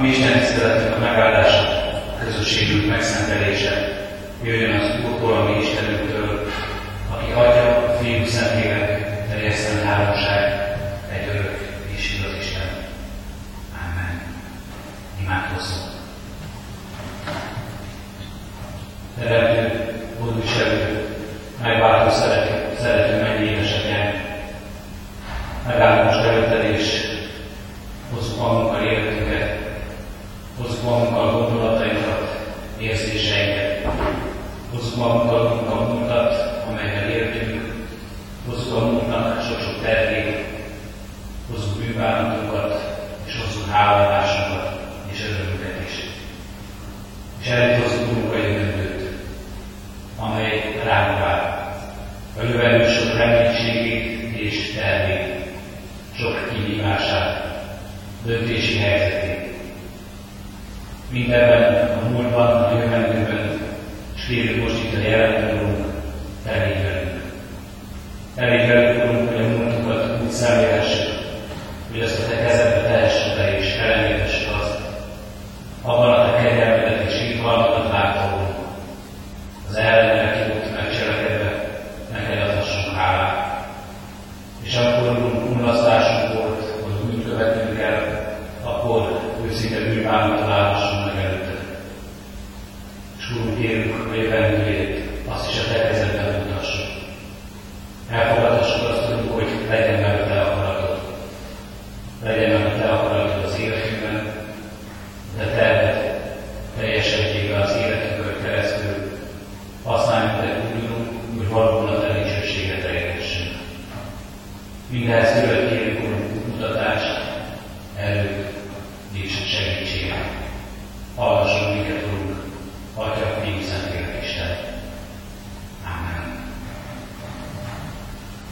ami Isten tiszteletünk a megáldása, közösségünk megszentelése. Jöjjön az Úrtól, ami Istenünktől, aki adja a Fiú Szentlélek, teljesen háromság, egy örök és igaz Isten. Amen. Imádkozzunk. Teremtő, gondviselő, megváltó szerető, szerető mennyi édes atyánk, megállás hozzuk magunkkal a munkat, amelyel értünk, hozzuk a munknak sok-sok terhét, hozzuk bűnbánatunkat, és hozzuk háladásunkat, és örömünket is. És előtt hozzuk munkajövőt, amely ránk vár, a jövelő sok reménységét és tervét, sok kihívását, döntési helyzetét. Mindenben Yeah.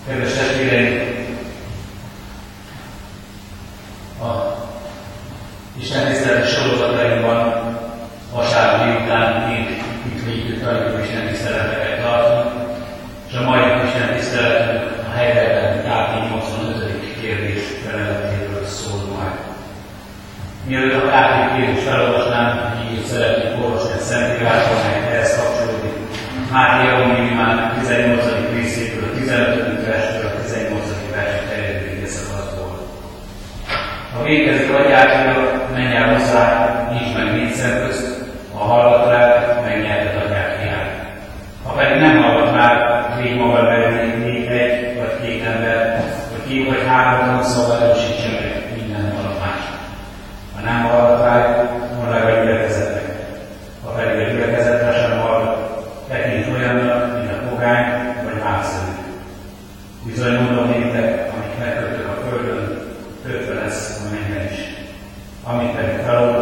Kedves testvéreim, a Isten tisztelet sorozatainkban vasárnap délután még itt végig tanuljuk Isten tiszteleteket tartani, és a mai Isten tiszteletünk a helyben KT 85. kérdés feleletéről szól majd. Mielőtt a KT kérdés felolvasnám, így szeretnék olvasni a Szentírásban, mely ehhez kapcsolódik. Máté Evangéliumának 18. részéből 15 végezik atyát, hogy menjen hozzá, nyisd meg négy szem közt. A halál Amen.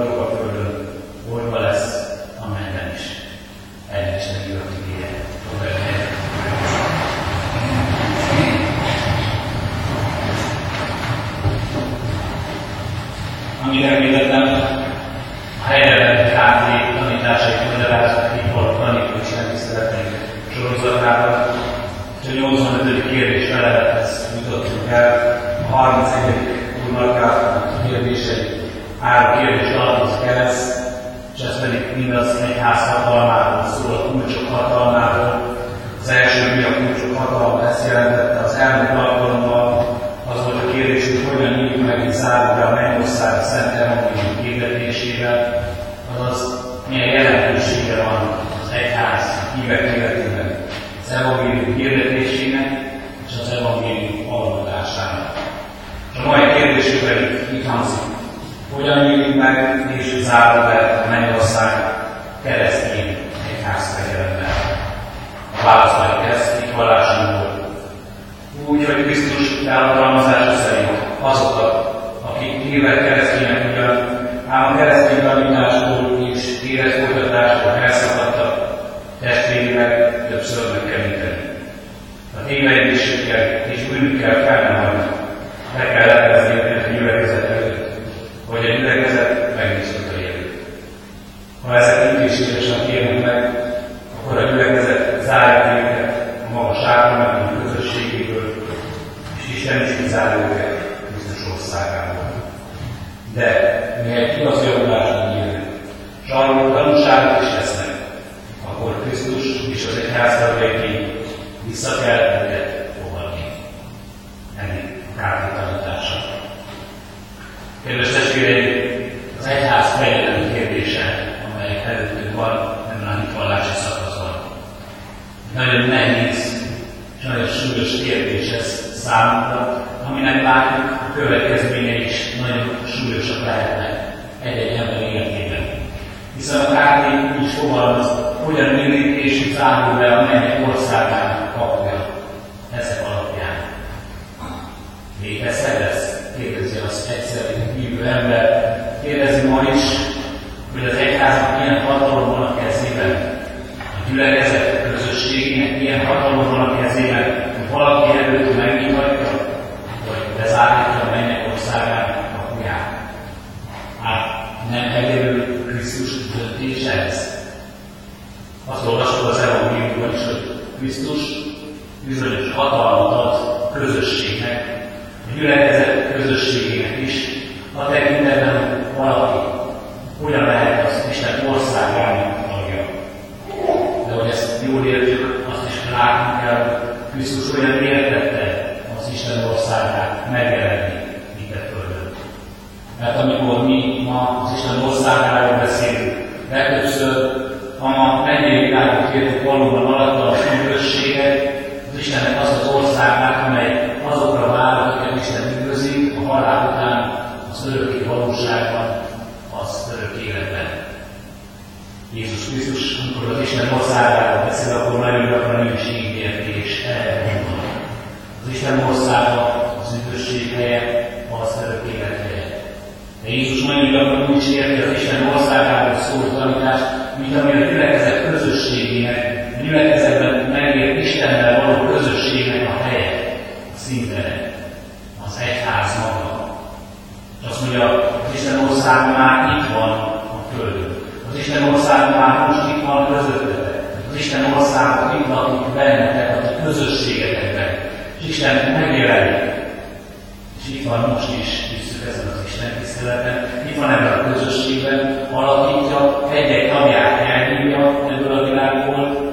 Student have had. Számunkra, aminek látjuk a következményei is nagyon súlyosak lehetnek egy-egy ember életében. Hiszen a kárti is fogalmaz, hogyan mindig és zárul le a mennyek országának kapja ezek alapján. Létezhet ez? Kérdezi az egyszerű hívő ember. Kérdezi ma is, hogy az egyháznak milyen hatalom van a kezében. A gyülekezet közösségének milyen hatalom van a kezében, valaki előtt megnyithatja, vagy bezárhatja a mennyek országának kapuját. Hát nem egyedül Krisztus döntése ez. Azt olvastuk az evangéliumban is, hogy Krisztus bizonyos hatalmat ad közösségnek, a gyülekezet közösségének is, a tekintetben, valaki hogyan lehet az Isten országának tagja. De hogy ezt jól értjük, azt is látni kell, hogy Olyan értette az Isten országát megjelenni itt a Földön. Mert amikor mi ma az Isten országáról beszélünk, legtöbbször ha ma mennyei világot kértük valóban alatta a közösséget, az Istennek az az országát, amely azokra vár, akiket Isten üdvözik, a halál után, az örökké valóságban, az örök életben. Jézus Krisztus, amikor az Isten országáról mint ami a gyülekezet közösségének, a gyülekezetben megért Istennel való közösségnek a helye, a színtere, az egyház maga. És azt mondja, az Isten ország már itt van a Földön. Az Isten ország már most itt van közöttetek. Az Isten ország itt lakik bennetek, a közösségetekben. És Isten megjelenik. És itt van most is, hiszük ezen az Isten tiszteleten, ebben a közösségben, alakítja, egy-egy tagját elhívja ebből a világból,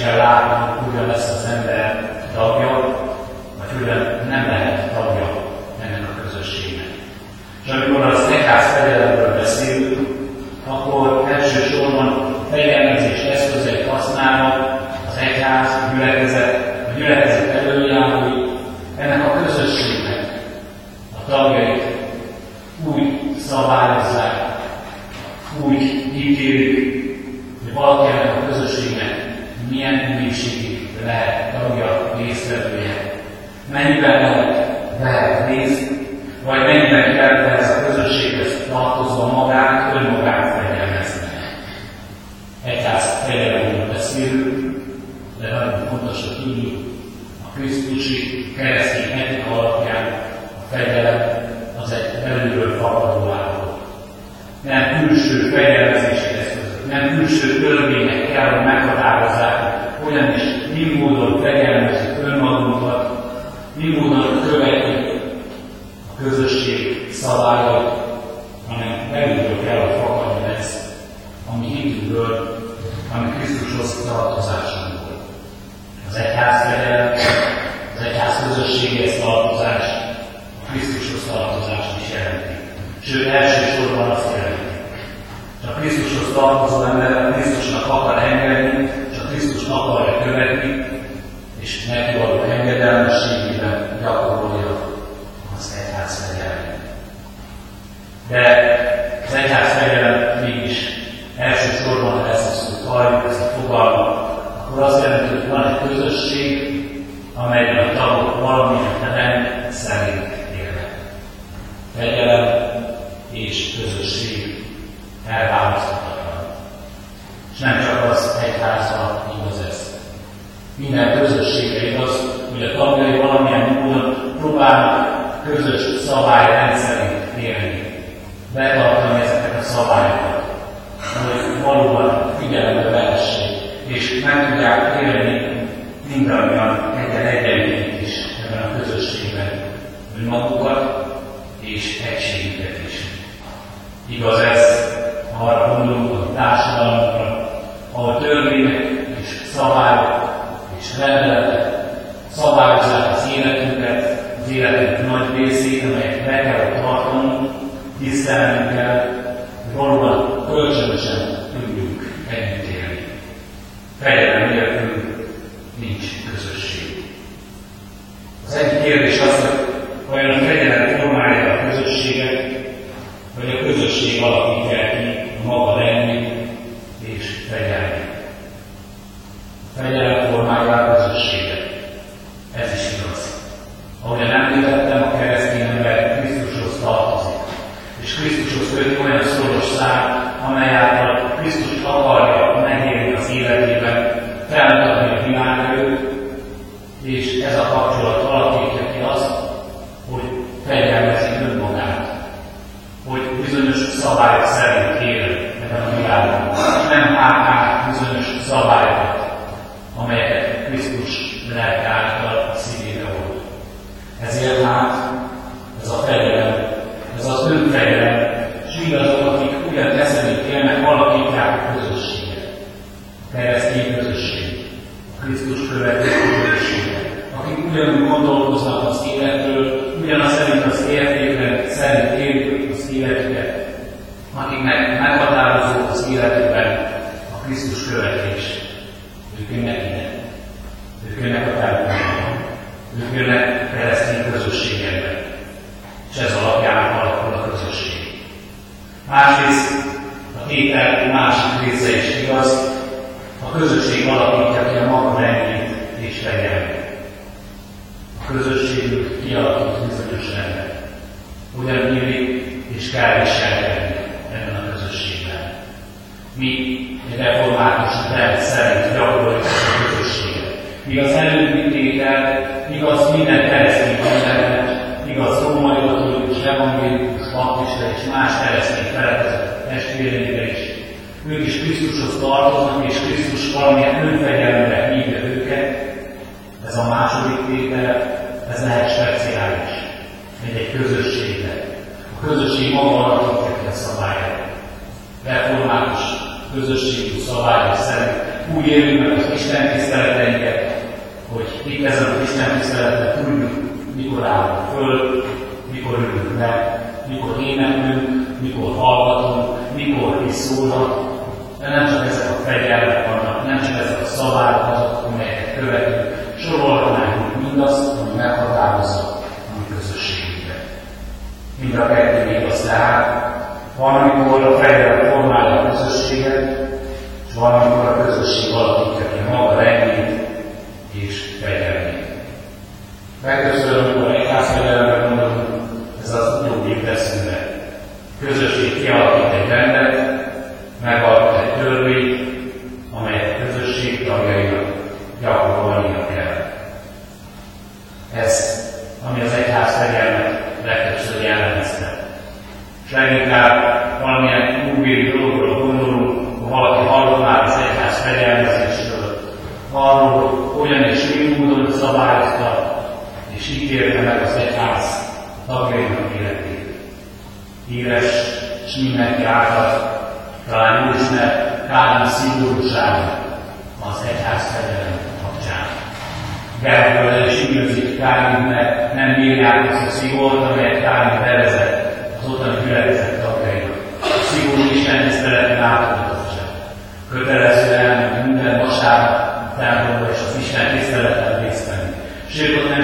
Így is kell látnunk, hogyan lesz az ember tagja, vagy hogyan nem lehet tagja ennek a közösségnek. És amikor az egyház fegyelemről beszélünk, akkor elsősorban fegyelmezés eszközeit használva az egyház, a gyülekezet, a gyülekezet előjárói, ennek a közösségnek a tagjait úgy szabályozzák, úgy ítélik, hogy valaki ennek a közösségnek milyen minőségig lehet tagja, résztvevője. Mennyiben lehet, lehet részt, vagy mennyiben kell ez a közösséghez tartozva magát, önmagát fegyelmezni. Egyház fegyelemről beszélünk, de nagyon fontos, hogy tudjuk, a Krisztusi keresztény etika alapján a fegyelem az egy belülről fakadó állapot. Nem külső fegyelmezési eszközök, nem külső törvények kell, hogy meghatározzák, hogy hogyan is, mi módon fegyelmezzük önmagunkat, mi módon követjük a közösség szabályait, hanem belülről kell, hogy fakadni ez, ami hitünkből, ami Krisztushoz tartozásunkból. Az egyház fegyelem, az egyház közösséghez tartozás, a Krisztushoz tartozást is jelenti. Sőt, elsősorban azt jelenti. Csak Krisztushoz tartozó ember a Krisztusnak akar engedni, csak Krisztus akarja követni, és neki való engedelmességében gyakorolja az egyház fegyelmet. De az egyház fegyelem mégis elsősorban, ha ezt a szót halljuk, ezt a fogalmat, akkor azt jelenti, hogy van egy közösség, amelyben a tagok valamilyen rend szerint élnek. Fegyelem és közösség elválaszthatatlan. És nem csak az egyházra igaz ez. Minden közösségre igaz, hogy a tagjai valamilyen módon próbálnak közös szabály szerint élni. Betartani ezeket a szabályokat, hogy valóban figyelembe vehessék, és meg tudják élni mindannyian egyen egyenként is ebben a közösségben önmagukat és egységüket is. Igaz ez, ha arra gondolunk, a társadalomra, ahol törvények és szabályok és rendeletek szabályozzák az életünket, az életünk nagy részét, amelyet be kell tartanunk, tisztelnünk kell, hogy valóban kölcsönösen tudjunk együtt élni. Fegyelem nélkül nincs közösség. Az egyik kérdés az, hogy vajon a fegyelem formája a közösséget, vagy a közösség alakítja ki a maga lenni és fegyelmi. A fegyelem formája a közösséget. Ez is igaz. Ahogyan említettem, a keresztény ember Krisztushoz tartozik. És Krisztushoz köti olyan szoros szám, amely által Krisztus akarja megélni az életében, felmutatni a világ előtt, és ez a kapcsolat alakítja ki azt, hogy fegyelmezi önmagát, hogy bizonyos szabályok szerint él ebben a világban, nem át bizonyos szabályokat, amelyeket Krisztus lelke által a szívébe volt. Ezért hát ez a fegyelem, ez az önfegyelem, és mindazok, akik ugyan teszedik élnek, alakítják a közösséget. A keresztény közösség, a Krisztus követő közösséget, akik ugyanúgy gondolkoznak az életről, ugyanaz szerint az értékrend szerint élik az életüket, akiknek meghatározó az életükben a Krisztus követés. Ők jönnek ide. Ők jönnek a településben. Ők jönnek keresztény közösségekbe. És ez alapján alakul a közösség. Másrészt a tétel másik része is igaz, a közösség alakítja ki a maga rendjét és fegyelmét. A közösségük rendet. Ugyan illik és kell viselkedni ebben a közösségben. Mi egy református rend szerint gyakoroljuk a közösséget. Igaz előbbítétel, igaz minden keresztény mindennek, igaz római katolikus, evangélikus, baptista és más keresztény felekezett testvéreinkre is. Ők is Krisztushoz tartoznak, és Krisztus valamilyen önfegyelmre hívja őket. Ez a második tétel, ez lehet speciális, mint egy közösségre. A közösség maga alakítja a szabályát. Református közösségű szabályok szerint úgy élünk meg az Isten tiszteleteinket, hogy itt ezen az Isten tiszteleten tudjuk, mikor állunk föl, mikor ülünk le, mikor éneklünk, mikor hallgatunk, mikor is szólnak, de nem csak ezek a fegyelmek vannak, nem csak ezek a szabályok azok, amelyeket követünk, sorolhatnánk mindazt, ami meghatározza. Mind a kettő igaz tehát, van, amikor a fegyelem formálja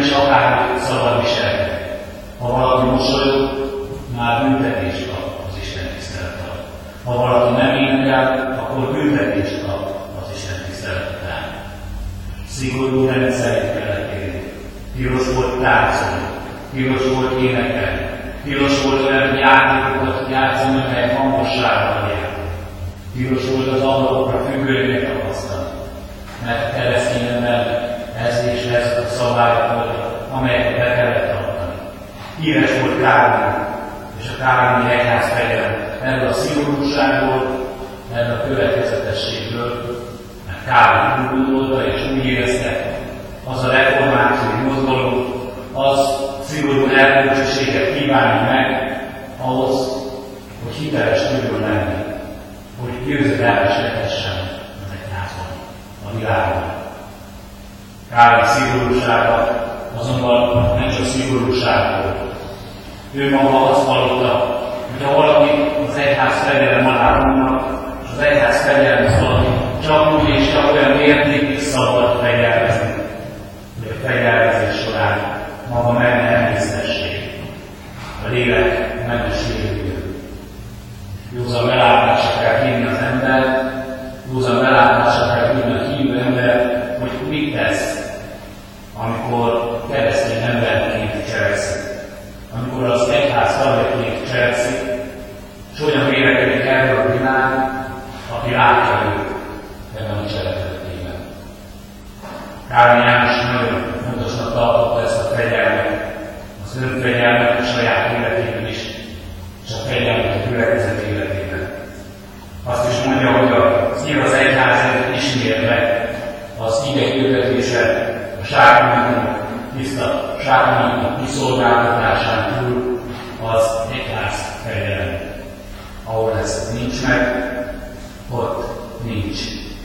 is akár szabad viselkedni. Ha valaki mosolyog, már büntetés kap az Isten tisztelet Ha valaki nem énekel, akkor büntetés kap az Isten tisztelet után. Szigorú rendszerét kellett élni. Tilos volt tárcolni, tilos volt énekelni, tilos volt olyan játékokat játszani, amelyek hangosságban jár. Tilos volt az ablakokra függőjének tapasztani, mert keresztényemben ez és ez a szabályok amelyeket el kellett tartani. Híres volt Kálvin és a Kálvini egyház fegyelme mert a szigorúságból, mert a következetességből, mert Kálvin úgy gondolta és úgy érezte, az a reformáció mozgalom, az szigorú elbúcsúséget kívánja meg ahhoz, hogy hiteles tudjon lenni, hogy győzedelmes lehessen az egyházban, a világban. Kármi szigorúsága azonban nem csak szigorúságból. Ő maga azt hallotta, hogy ha valaki az egyház fegyelem alá vannak, és az egyház fegyelme valami csak úgy és csak olyan mértékben, age.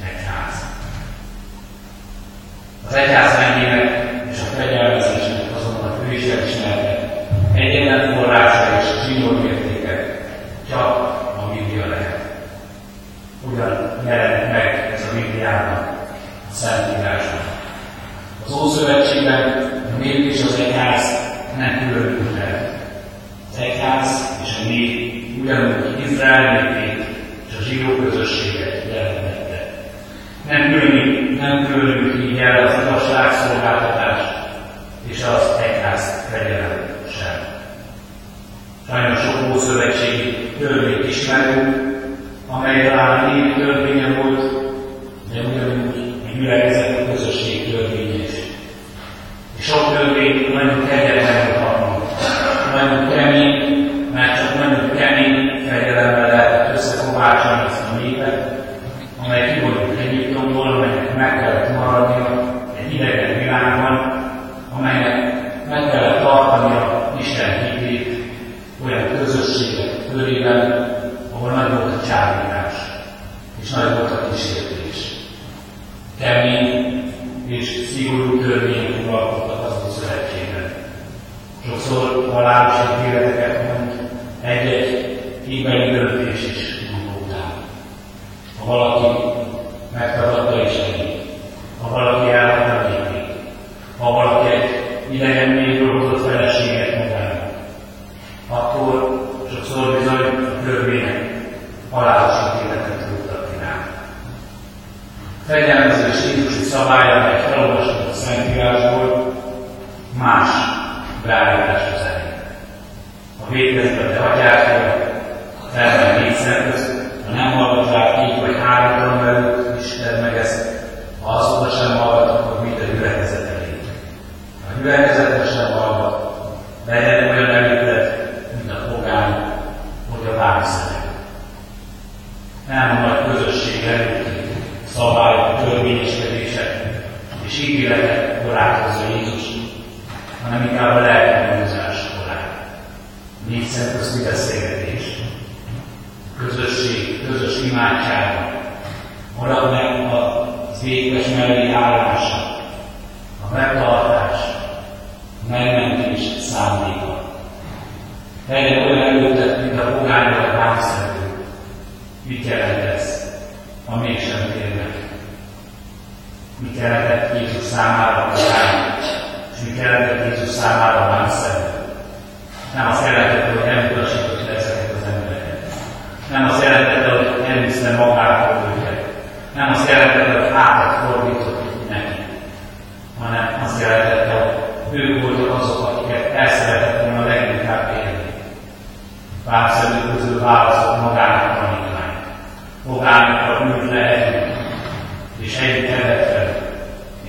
És együtt velük,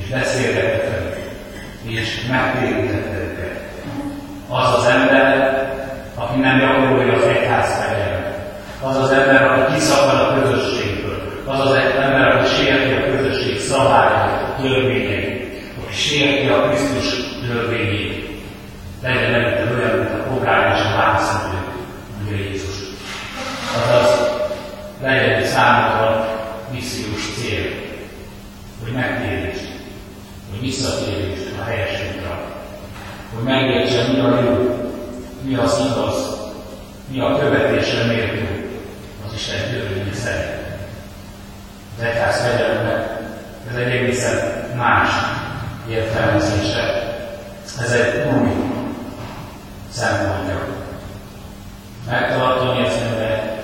és beszélgetett velük, és megtérítette őket. Az az ember, aki nem gyakorolja az egyház fegyelmet. Az az ember, aki kiszakad a közösségből. Az az ember, aki sérti a közösség szabályait, törvényeit. Aki sérti a Krisztus törvényét. Hogy megértse, mi a jó, mi az igaz, mi a követésre méltó az Isten törvénye szerint. Az egyház fegyelemnek ez egy egészen más értelmezése. Ez egy új szempontja. Megtartani az ember,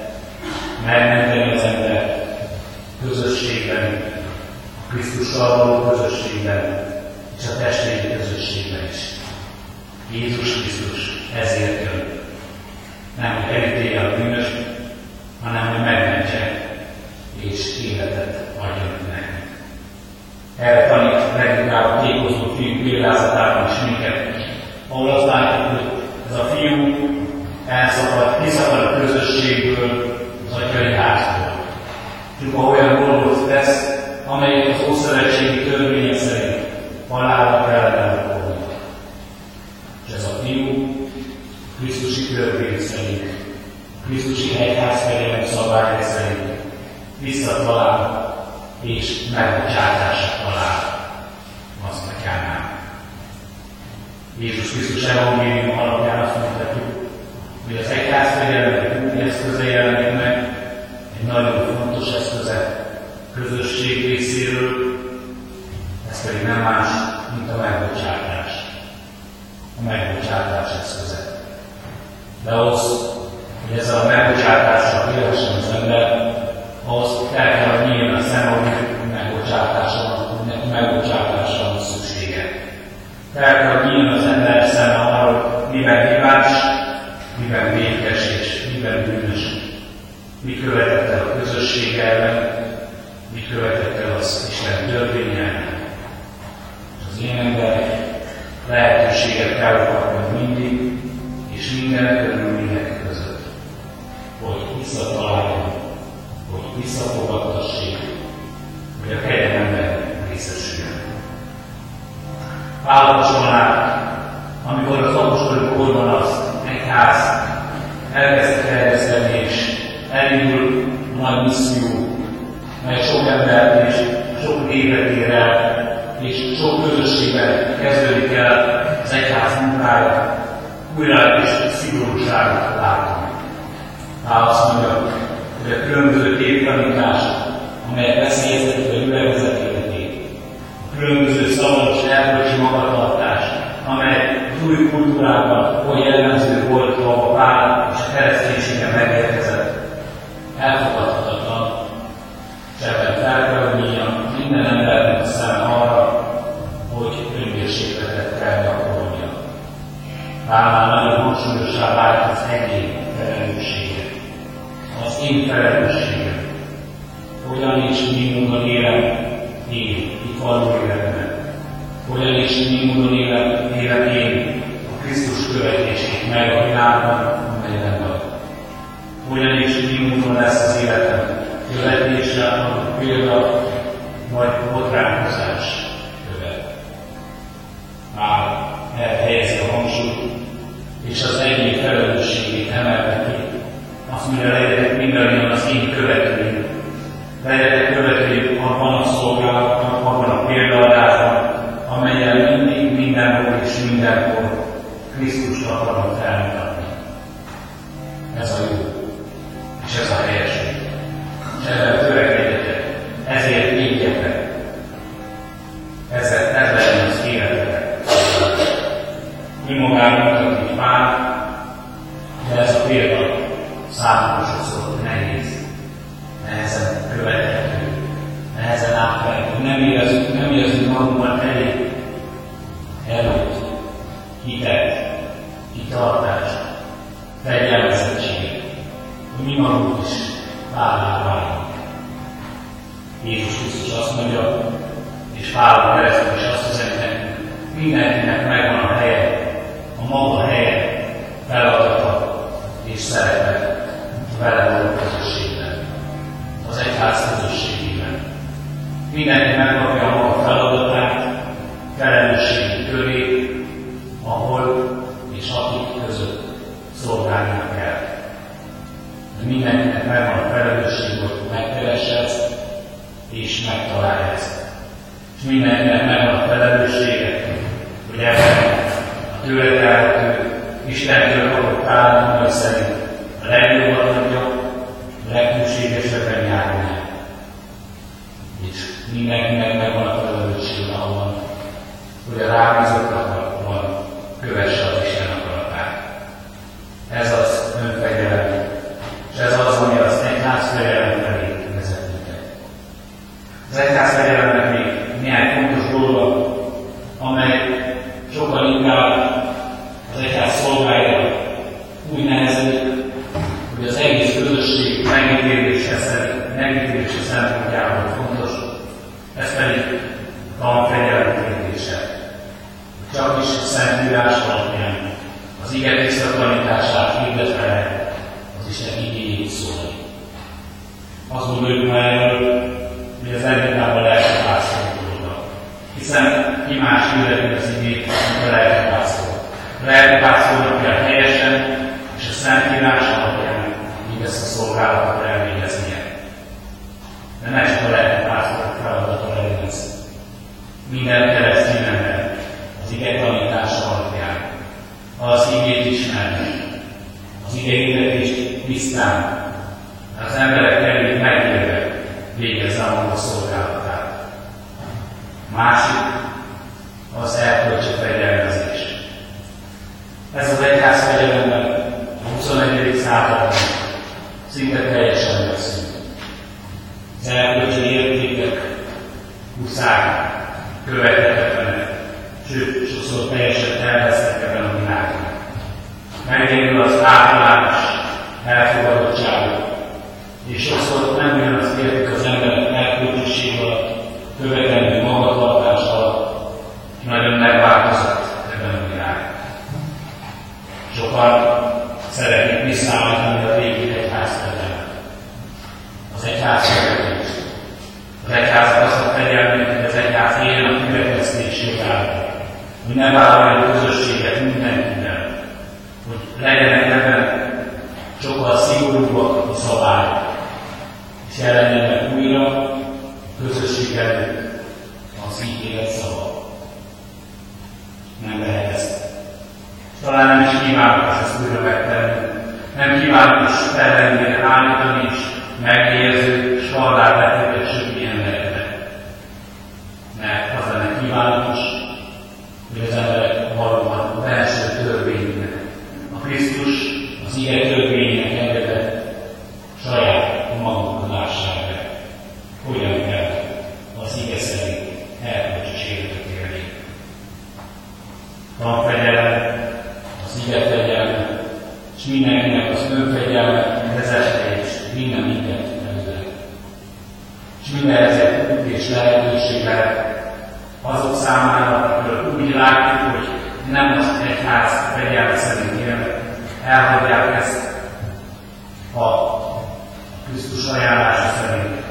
megmenteni az ember közösségben, Krisztussal való közösségben, és a testvéri közösségben is. Jézus Krisztus ezért jön. Nem, hogy elítélje a bűnös, hanem, hogy megmentse és életet adjon nekünk. Erre tanít leginkább a kékozó fiú példázatában is minket, ahol azt látjuk, hogy ez a fiú elszakad, kiszakad a közösségből, az atyai házból. Csupa olyan dolgot tesz, amelyet az Ószövetségi törvények szerint halálra kellene okolni. És ez a fiú Krisztusi törvény szerint, Krisztusi egyház szabályok szerint visszatalál és megbocsátása talál azt a kánál. Jézus Krisztus evangélium alapján azt mondhatjuk, hogy az egyház fegyelem új eszköze jelenik meg, egy nagyon fontos eszköze közösség részéről, ez pedig nem más, mint a megbocsátás. A megbocsátás eszköze. De ahhoz, hogy ezzel a megbocsátással élhessen az ember, ahhoz el kell, hogy nyíljon a szem, hogy megbocsátása, megbocsátása van szüksége. El kell, hogy nyíljon az ember szeme arról, miben hibás, miben vétkes és miben bűnös. Mi követett el a közösség ellen, mi követett el az Isten törvény ellen. Az én emberek lehetőséget kell és minden körülmények között, hogy visszataláljon, hogy visszafogadtassék, hogy a kegyelemben részesüljön. Állapotson át, amikor az apostoli korban az egyház elkezdte terjeszteni, és elindul a nagy misszió, mely sok embert és sok évet ér el, és sok közösségben kezdődik el az egyház munkája, újra és szigorúságot látom. Pál azt mondja, hogy a különböző képtanítás, amelyek veszélyeztetik a gyülekezet életét, a különböző szavaros erkölcsi magatartás, amely az új kultúrában oly jellemző volt, ahol Pál és a kereszténységen megérkezett, Hangsúlyossá vált az egyén felelőssége, az én felelősségem. Hogyan és mi módon élem én itt való életben. Hogyan és mi módon élem, élem én a Krisztus követését meg a világban, amelyben vagy. Hogyan és mi módon lesz az életem követésre adott példa, vagy botránkozás és az egyén felelősségét emelheti. Azt mondja, legyetek mindannyian az én követőim. Legyetek követőim abban a szolgálatban, abban a példaadásban, amelyen mindig, mindenhol és mindenhol Krisztust akarom felmutatni. Megtalálja ezt. És mindenkinek megvan a felelőssége, hogy ebben a tőle telhető, Istentől kapott államai szerint a legjobban adja, a legtűségesebben járni. És mindenkinek megvan a felelősség ahol hogy a rábízottakban kövesse az Isten akaratát. Ez az önfegyelem, és ez az, ami az egyház fegyelem felé vezet minket. Az egyház fegyelemnek még néhány fontos dolga, amely sokkal inkább az egyház szolgálja úgy nehezedik, hogy az egész közösség megítélése, megítélése szempontjából fontos, ez pedig a tanfegyelem kérdése. Csak is Szentírás alapján az ige tisztatanítását hirdetve lehet az Isten igényét szólni. Azt gondoljuk már erről, hogy az Erdikában lelki pásztorok Hiszen ki más hirdetni az igét, mint a lelki pásztor. A lelki pásztornak kell helyesen és a Szentírás alapján mindezt a szolgálatot elvégeznie. De ne csak a lelki pásztorok feladata legyen ez. Minden keresztény ember az ige tanítása alapján az igét ismerni, az ige hirdetést tisztán, az emberek elég megélve végezze a maga szolgálatát. Másik az erkölcsi fegyelmezés. Ez az egyház fegyelemben a 21. században szinte teljesen veszünk. Az erkölcsi értékek, huszák, követhetetlenek, sőt, sokszor teljesen elvesztek ebben a világban. Megérül az általános elfogadottságot, és sokszor nem ugyanazt értik az emberek elköltőség alatt, követendő magatartás alatt, nagyon megváltozott ebben a világban. Sokan szeretnék visszaállítani a régi egyházfegyelmet. Az egyház Az egyház azt a fegyelmet, hogy az egyház éljen a következtésével, hogy ne vállalja a közösséget mindenkivel, hogy legyenek ebben sokkal szigorúbbak a szabályok, és jelenjenek újra a közösség előtt az ígéret szava. Nem lehet ezt. Talán nem is kívánatos ezt újra megtenni. Nem kívánatos felrendére állítani és megérző, és halálbetegek söpni embereknek. Mert az lenne kívánatos, hogy az emberek valóban a belső törvénynek, a Krisztus az ige törvénynek engedett saját magunk lássák be, hogyan kell az ige szerint erkölcsös életet élni. Tanfegyelem, az ige fegyelme, és mindenkinek az önfegyelme vezette és minden mindent előre. És minden út és lehetőség lehet azok számára, akik úgy látjuk, hogy nem az egyház fegyelme szerint élnek, elhagyják ezt a Krisztus ajánlása szerint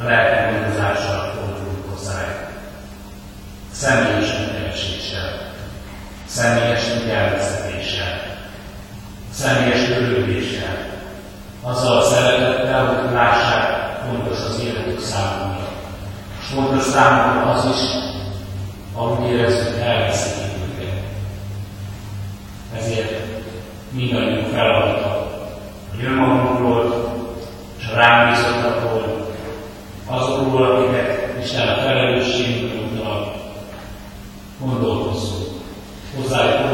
a lelki gondozással fordulunk hozzájuk. Személyes megkereséssel, személyes figyelmeztetéssel, személyes örülődéssel, azzal a szeretettel, hogy lássák, számunkra. És fontos számunkra az is, ahogy érezzük, elveszítjük őket. Ezért mindannyiunk feladata, hogy önmagunkról és a rám bízottakról, azokról, akiket Isten a felelősségünk gondolkozzunk. Hozzájuk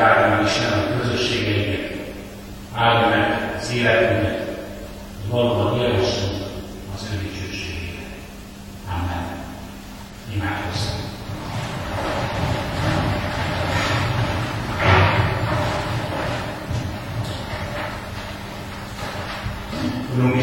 áldja meg Isten a közösségeinket, áldja meg az életünket, hogy valóban élhessünk az ő dicsőségére. Amen. Imádkozzunk. Urunk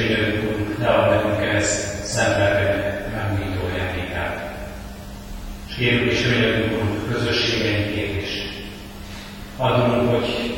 könyörgünk, ne ad nekünk ez szenvedve megnyitó játékát. És kérünk és könyörgünk közösségeinkért is. Adunk, hogy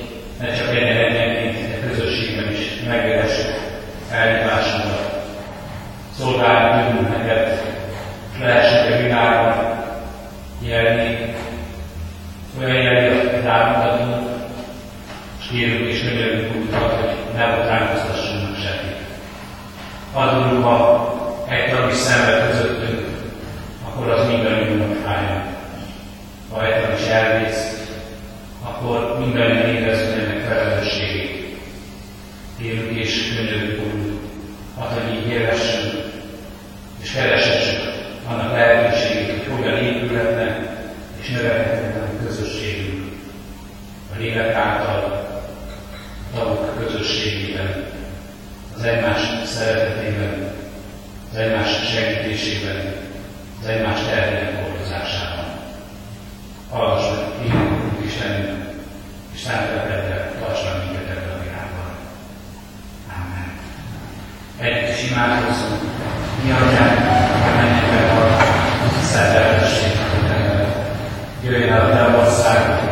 az egymás szeretetében, az egymás segítésében, az egymás terhének hordozásában. Hallgass meg, kívánunk Istenünk, és szeretettel tartsd meg minket ebben a világban. Amen. egy is imádkozzunk, mi atyánk, a mennyekben van, szenteltessék a te Jöjjön el a te országod,